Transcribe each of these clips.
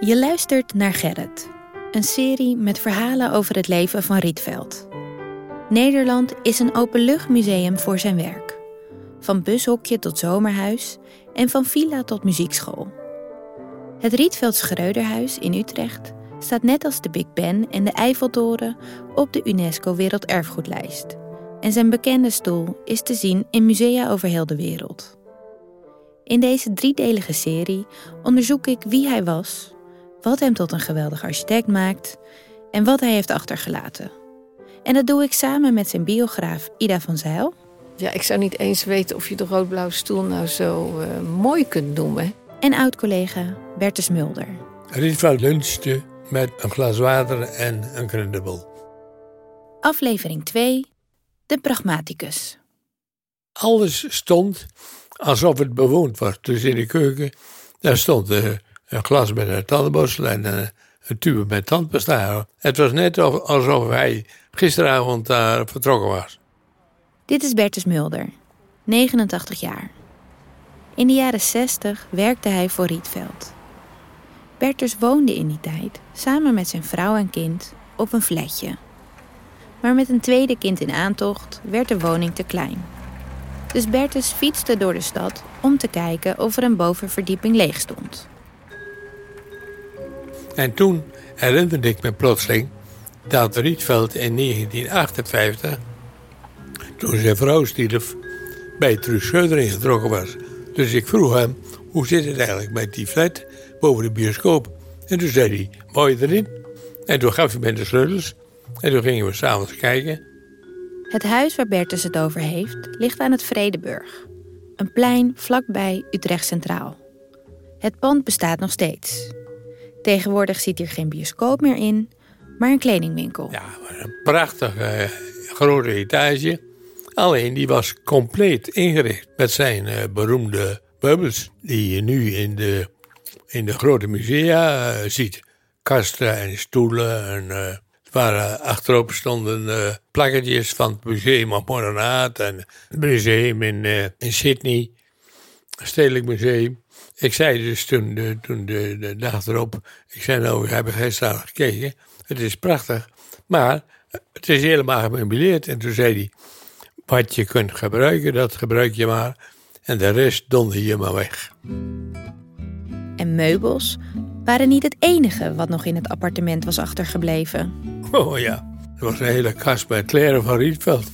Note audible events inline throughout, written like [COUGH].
Je luistert naar Gerrit, een serie met verhalen over het leven van Rietveld. Nederland is een openluchtmuseum voor zijn werk. Van bushokje tot zomerhuis en van villa tot muziekschool. Het Rietveld Schreuderhuis in Utrecht staat net als de Big Ben en de Eiffeltoren op de UNESCO Werelderfgoedlijst. En zijn bekende stoel is te zien in musea over heel de wereld. In deze driedelige serie onderzoek ik wie hij was, wat hem tot een geweldig architect maakt en wat hij heeft achtergelaten. En dat doe ik samen met zijn biograaf Ida van Zijl. Ja, ik zou niet eens weten of je de roodblauwe stoel nou zo uh, mooi kunt noemen. En oud-collega Bertus Mulder. Rietveld lunchte met een glas water en een krentenbol. Aflevering 2. De Pragmaticus. Alles stond alsof het bewoond was. Dus in de keuken, daar stond uh, een glas met een tandenborstel en een, een tube met tandpasta. Het was net alsof hij gisteravond daar vertrokken was. Dit is Bertus Mulder, 89 jaar. In de jaren 60 werkte hij voor Rietveld. Bertus woonde in die tijd samen met zijn vrouw en kind op een flatje. Maar met een tweede kind in aantocht werd de woning te klein. Dus Bertus fietste door de stad om te kijken of er een bovenverdieping leeg stond. En toen herinnerde ik me plotseling dat Rietveld in 1958, toen zijn vrouw stierf, bij Truus Schreuder ingetrokken was. Dus ik vroeg hem, hoe zit het eigenlijk met die flat boven de bioscoop? En toen zei hij, je erin? En toen gaf hij me de sleutels en toen gingen we s'avonds kijken. Het huis waar Bertus het over heeft, ligt aan het Vredeburg. Een plein vlakbij Utrecht Centraal. Het pand bestaat nog steeds. Tegenwoordig zit hier geen bioscoop meer in, maar een kledingwinkel. Ja, een prachtige grote etage. Alleen die was compleet ingericht met zijn uh, beroemde meubels die je nu in de, in de grote musea uh, ziet. Kasten en stoelen en waar achterop stonden uh, plakketjes van het museum op Modernaat en het museum in, uh, in Sydney, Stedelijk Museum. Ik zei dus toen, de, toen de, de dag erop, ik zei nou, we hebben gisteren gekeken, het is prachtig, maar het is helemaal gemeubileerd. En toen zei hij, wat je kunt gebruiken, dat gebruik je maar, en de rest donder je maar weg. En meubels waren niet het enige wat nog in het appartement was achtergebleven. Oh ja, er was een hele kast met kleren van Rietveld.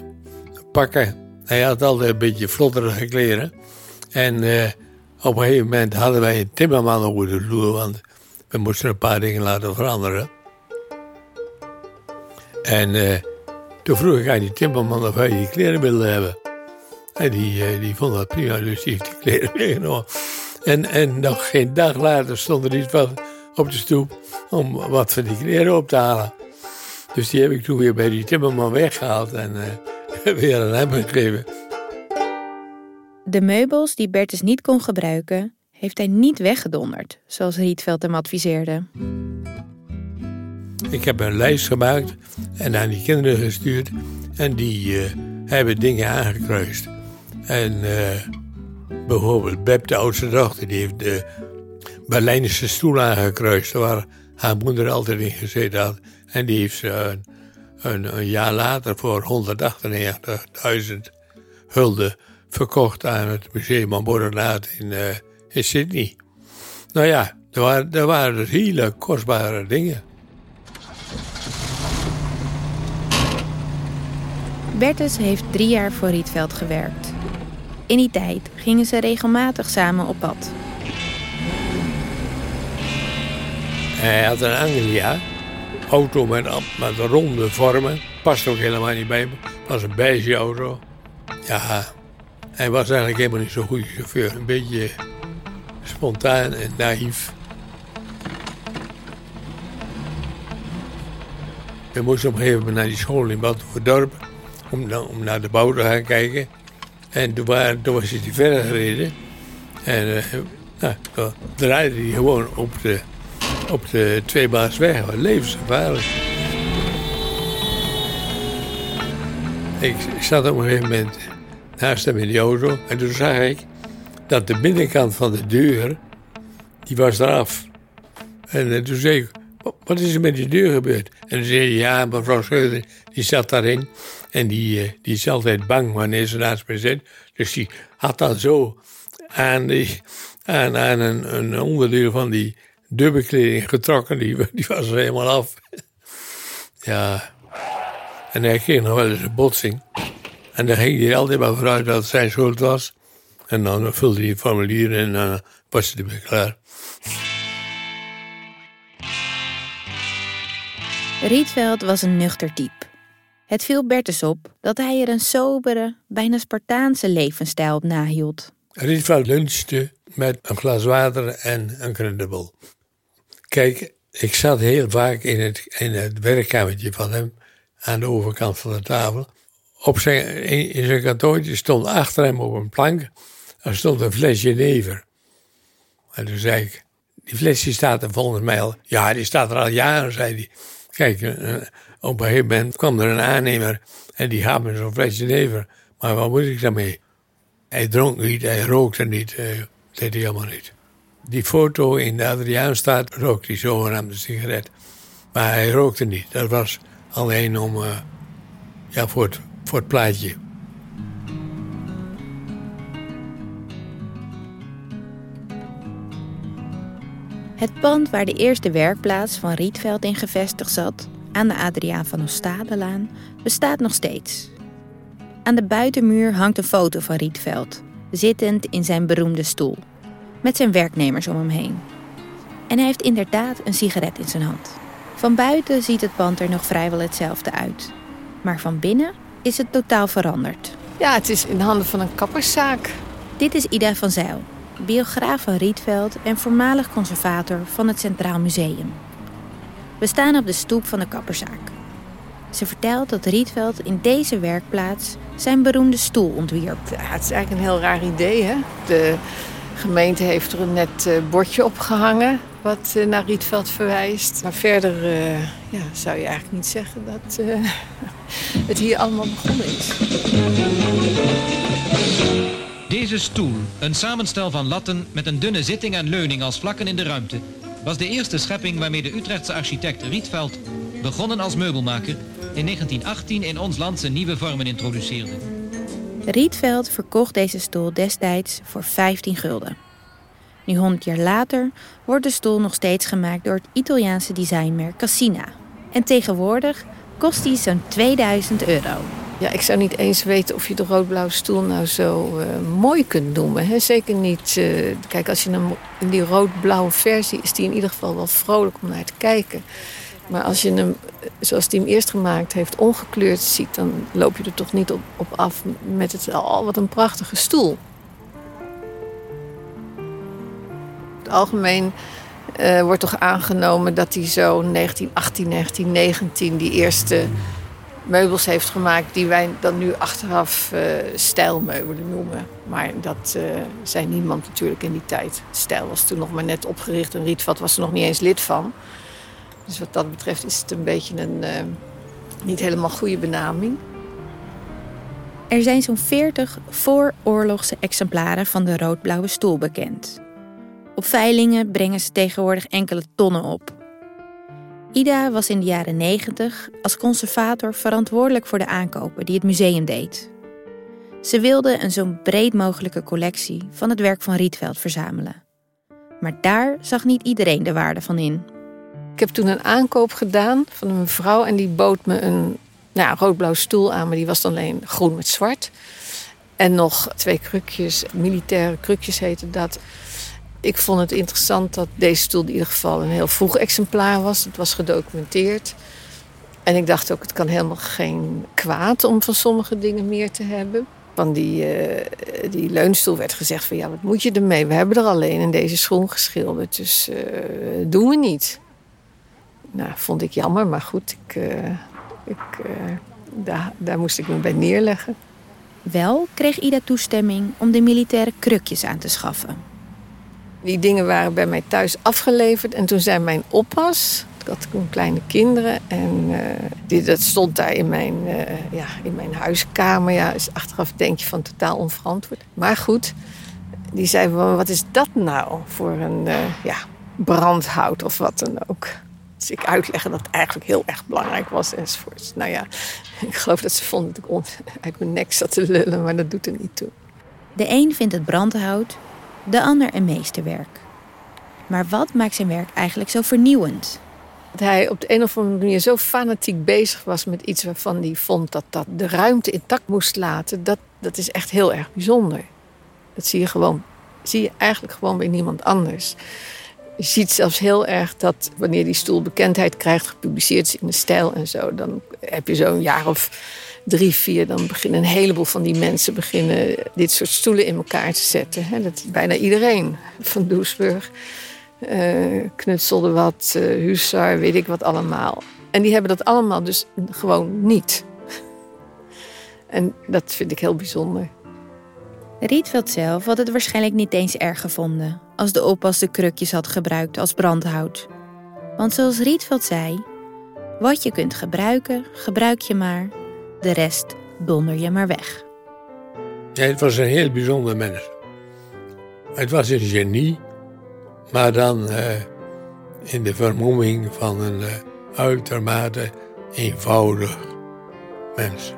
[LAUGHS] Pakken. Hij had altijd een beetje flotterige kleren. En uh, op een gegeven moment hadden wij een timmerman over de vloer, want we moesten een paar dingen laten veranderen. En uh, toen vroeg ik aan die timmerman of hij die kleren wilde hebben. En die, uh, die vond dat prima, dus die heeft die kleren [LAUGHS] meegenomen. En, en nog geen dag later stond er iets van op de stoep om wat van die kleren op te halen. Dus die heb ik toen weer bij die timmerman weggehaald en uh, [LAUGHS] weer aan hem gegeven. De meubels die Bertus niet kon gebruiken, heeft hij niet weggedonderd, zoals Rietveld hem adviseerde. Ik heb een lijst gemaakt en aan die kinderen gestuurd en die uh, hebben dingen aangekruist. En uh, bijvoorbeeld Beb, de oudste dochter, die heeft de Berlijnse stoel aangekruist waar haar moeder altijd in gezeten had. En die heeft ze een, een, jaar later voor 198.000 gulden verkocht aan het Museum van Modernaat in, uh, in Sydney. Nou ja, er waren, er waren dus hele kostbare dingen. Bertus heeft drie jaar voor Rietveld gewerkt. In die tijd gingen ze regelmatig samen op pad. Hij had een Anglia, auto met, met ronde vormen. Past ook helemaal niet bij me. was een beige auto. Ja, hij was eigenlijk helemaal niet zo'n goede chauffeur. Een beetje spontaan en naïef. We moesten op een gegeven moment naar die school in Dorp om, om naar de bouw te gaan kijken. En toen, toen was hij verder gereden. En uh, nou, toen draaide hij gewoon op de, op de tweebaansweg. Levensgevaarlijk. Ik, zat op een gegeven moment naast hem in die auto. En toen zag ik dat de binnenkant van de deur, die was eraf. En eh, toen zei ik, wat is er met die deur gebeurd? En toen zei hij, ja, mevrouw Schreuder, die zat daarin. En die, eh, die is altijd bang wanneer ze naast me zit. Dus die had dan zo aan, die, aan, een, een onderdeel van die dubbelkleding getrokken. Die, [LAUGHS] die was er helemaal af. [LAUGHS] ja. En hij kreeg nog wel eens een botsing. En dan ging hij altijd maar vooruit dat het zijn schuld was. En dan vulde hij het formulier en dan was hij ermee klaar. Rietveld was een nuchter type. Het viel Bertus op dat hij er een sobere, bijna Spartaanse levensstijl op nahield. Rietveld lunchte met een glas water en een krentenbol. Kijk, ik zat heel vaak in het, in het werkkamertje van hem, aan de overkant van de tafel. Op zijn, in zijn kantoortje stond achter hem op een plank, stond een flesje never. En toen zei ik, die flesje staat er volgens mij al, ja, die staat er al jaren, zei hij. Kijk, eh, op een gegeven moment kwam er een aannemer en die gaf me zo'n flesje never. Maar wat moet ik daarmee? Hij dronk niet, hij rookte niet, uh, deed hij helemaal niet. Die foto in de Adriaanstraat rookte hij zogenaamde sigaret. Maar hij rookte niet. Dat was alleen om, uh, ja, voor het, voor het plaatje. Het pand waar de eerste werkplaats van Rietveld in gevestigd zat, aan de Adriaan van Oostadelaan, bestaat nog steeds. Aan de buitenmuur hangt een foto van Rietveld, zittend in zijn beroemde stoel, met zijn werknemers om hem heen. En hij heeft inderdaad een sigaret in zijn hand. Van buiten ziet het pand er nog vrijwel hetzelfde uit. Maar van binnen is het totaal veranderd. Ja, het is in handen van een kapperszaak. Dit is Ida van Zijl, biograaf van Rietveld en voormalig conservator van het Centraal Museum. We staan op de stoep van de kapperszaak. Ze vertelt dat Rietveld in deze werkplaats zijn beroemde stoel ontwierp. Ja, het is eigenlijk een heel raar idee. Hè? De gemeente heeft er een net uh, bordje opgehangen wat uh, naar Rietveld verwijst. Maar verder uh, ja, zou je eigenlijk niet zeggen dat [LAUGHS] het hier allemaal begonnen is. Deze stoel, een samenstel van latten met een dunne zitting en leuning als vlakken in de ruimte, was de eerste schepping waarmee de Utrechtse architect Rietveld, begonnen als meubelmaker, in 1918 in ons land zijn nieuwe vormen introduceerde. Rietveld verkocht deze stoel destijds voor 15 gulden. Nu 100 jaar later wordt de stoel nog steeds gemaakt door het Italiaanse designmerk Cassina. En tegenwoordig kost die zo'n 2000 euro. Ja, ik zou niet eens weten of je de rood-blauwe stoel nou zo uh, mooi kunt noemen. Hè? Zeker niet. Uh, kijk, als je hem in die rood-blauwe versie is die in ieder geval wel vrolijk om naar te kijken. Maar als je hem, zoals hij hem eerst gemaakt heeft, ongekleurd ziet, dan loop je er toch niet op, op af met het al wat een prachtige stoel. Het algemeen wordt toch aangenomen dat hij zo 1918, 1919 die eerste meubels heeft gemaakt die wij dan nu achteraf uh, stijlmeubelen noemen. Maar dat uh, zei niemand natuurlijk in die tijd. Stijl was toen nog maar net opgericht en Rietveld was er nog niet eens lid van. Dus wat dat betreft is het een beetje een uh, niet helemaal goede benaming. Er zijn zo'n 40 vooroorlogse exemplaren van de rood-blauwe stoel bekend. Op veilingen brengen ze tegenwoordig enkele tonnen op. Ida was in de jaren 90 als conservator verantwoordelijk voor de aankopen die het museum deed. Ze wilde een zo breed mogelijke collectie van het werk van Rietveld verzamelen. Maar daar zag niet iedereen de waarde van in. Ik heb toen een aankoop gedaan van een mevrouw en die bood me een nou, rood-blauw stoel aan, maar die was dan alleen groen met zwart. En nog twee krukjes, militaire krukjes heette dat. Ik vond het interessant dat deze stoel in ieder geval een heel vroeg exemplaar was. Het was gedocumenteerd. En ik dacht ook, het kan helemaal geen kwaad om van sommige dingen meer te hebben. Van die, uh, die leunstoel werd gezegd van ja, wat moet je ermee? We hebben er alleen in deze schoen geschilderd, dus uh, doen we niet. Nou, vond ik jammer, maar goed, ik, uh, ik, daar, daar moest ik me bij neerleggen. Wel kreeg Ida toestemming om de militaire krukjes aan te schaffen. Die dingen waren bij mij thuis afgeleverd. En toen zei mijn oppas, ik had toen kleine kinderen. En uh, die, dat stond daar in mijn, uh, ja, in mijn huiskamer. Ja, dus achteraf denk je van totaal onverantwoord. Maar goed, Die zei, wat is dat nou voor een uh, ja, brandhout of wat dan ook. Dus ik uitleggen dat het eigenlijk heel erg belangrijk was enzovoorts. Nou ja, [LAUGHS] ik geloof dat ze vonden dat ik uit mijn nek zat te lullen, maar dat doet er niet toe. De een vindt het brandhout, de ander een meesterwerk. Maar wat maakt zijn werk eigenlijk zo vernieuwend? Dat hij op de een of andere manier zo fanatiek bezig was met iets waarvan hij vond dat dat de ruimte intact moest laten, dat, dat is echt heel erg bijzonder. Dat zie je gewoon, zie je eigenlijk gewoon bij niemand anders. Je ziet zelfs heel erg dat wanneer die stoel bekendheid krijgt, gepubliceerd is in de stijl en zo, dan heb je zo'n jaar of drie, vier, dan beginnen een heleboel van die mensen beginnen dit soort stoelen in elkaar te zetten. Dat is bijna iedereen van Doesburg. Uh, knutselde wat, uh, weet ik wat allemaal. En die hebben dat allemaal dus gewoon niet. En dat vind ik heel bijzonder. Rietveld zelf had het waarschijnlijk niet eens erg gevonden als de oppas de krukjes had gebruikt als brandhout. Want zoals Rietveld zei, wat je kunt gebruiken, gebruik je maar. De rest donder je maar weg. Het was een heel bijzonder mens. Het was een genie, maar dan uh, in de vermomming van een uh, uitermate eenvoudig mens.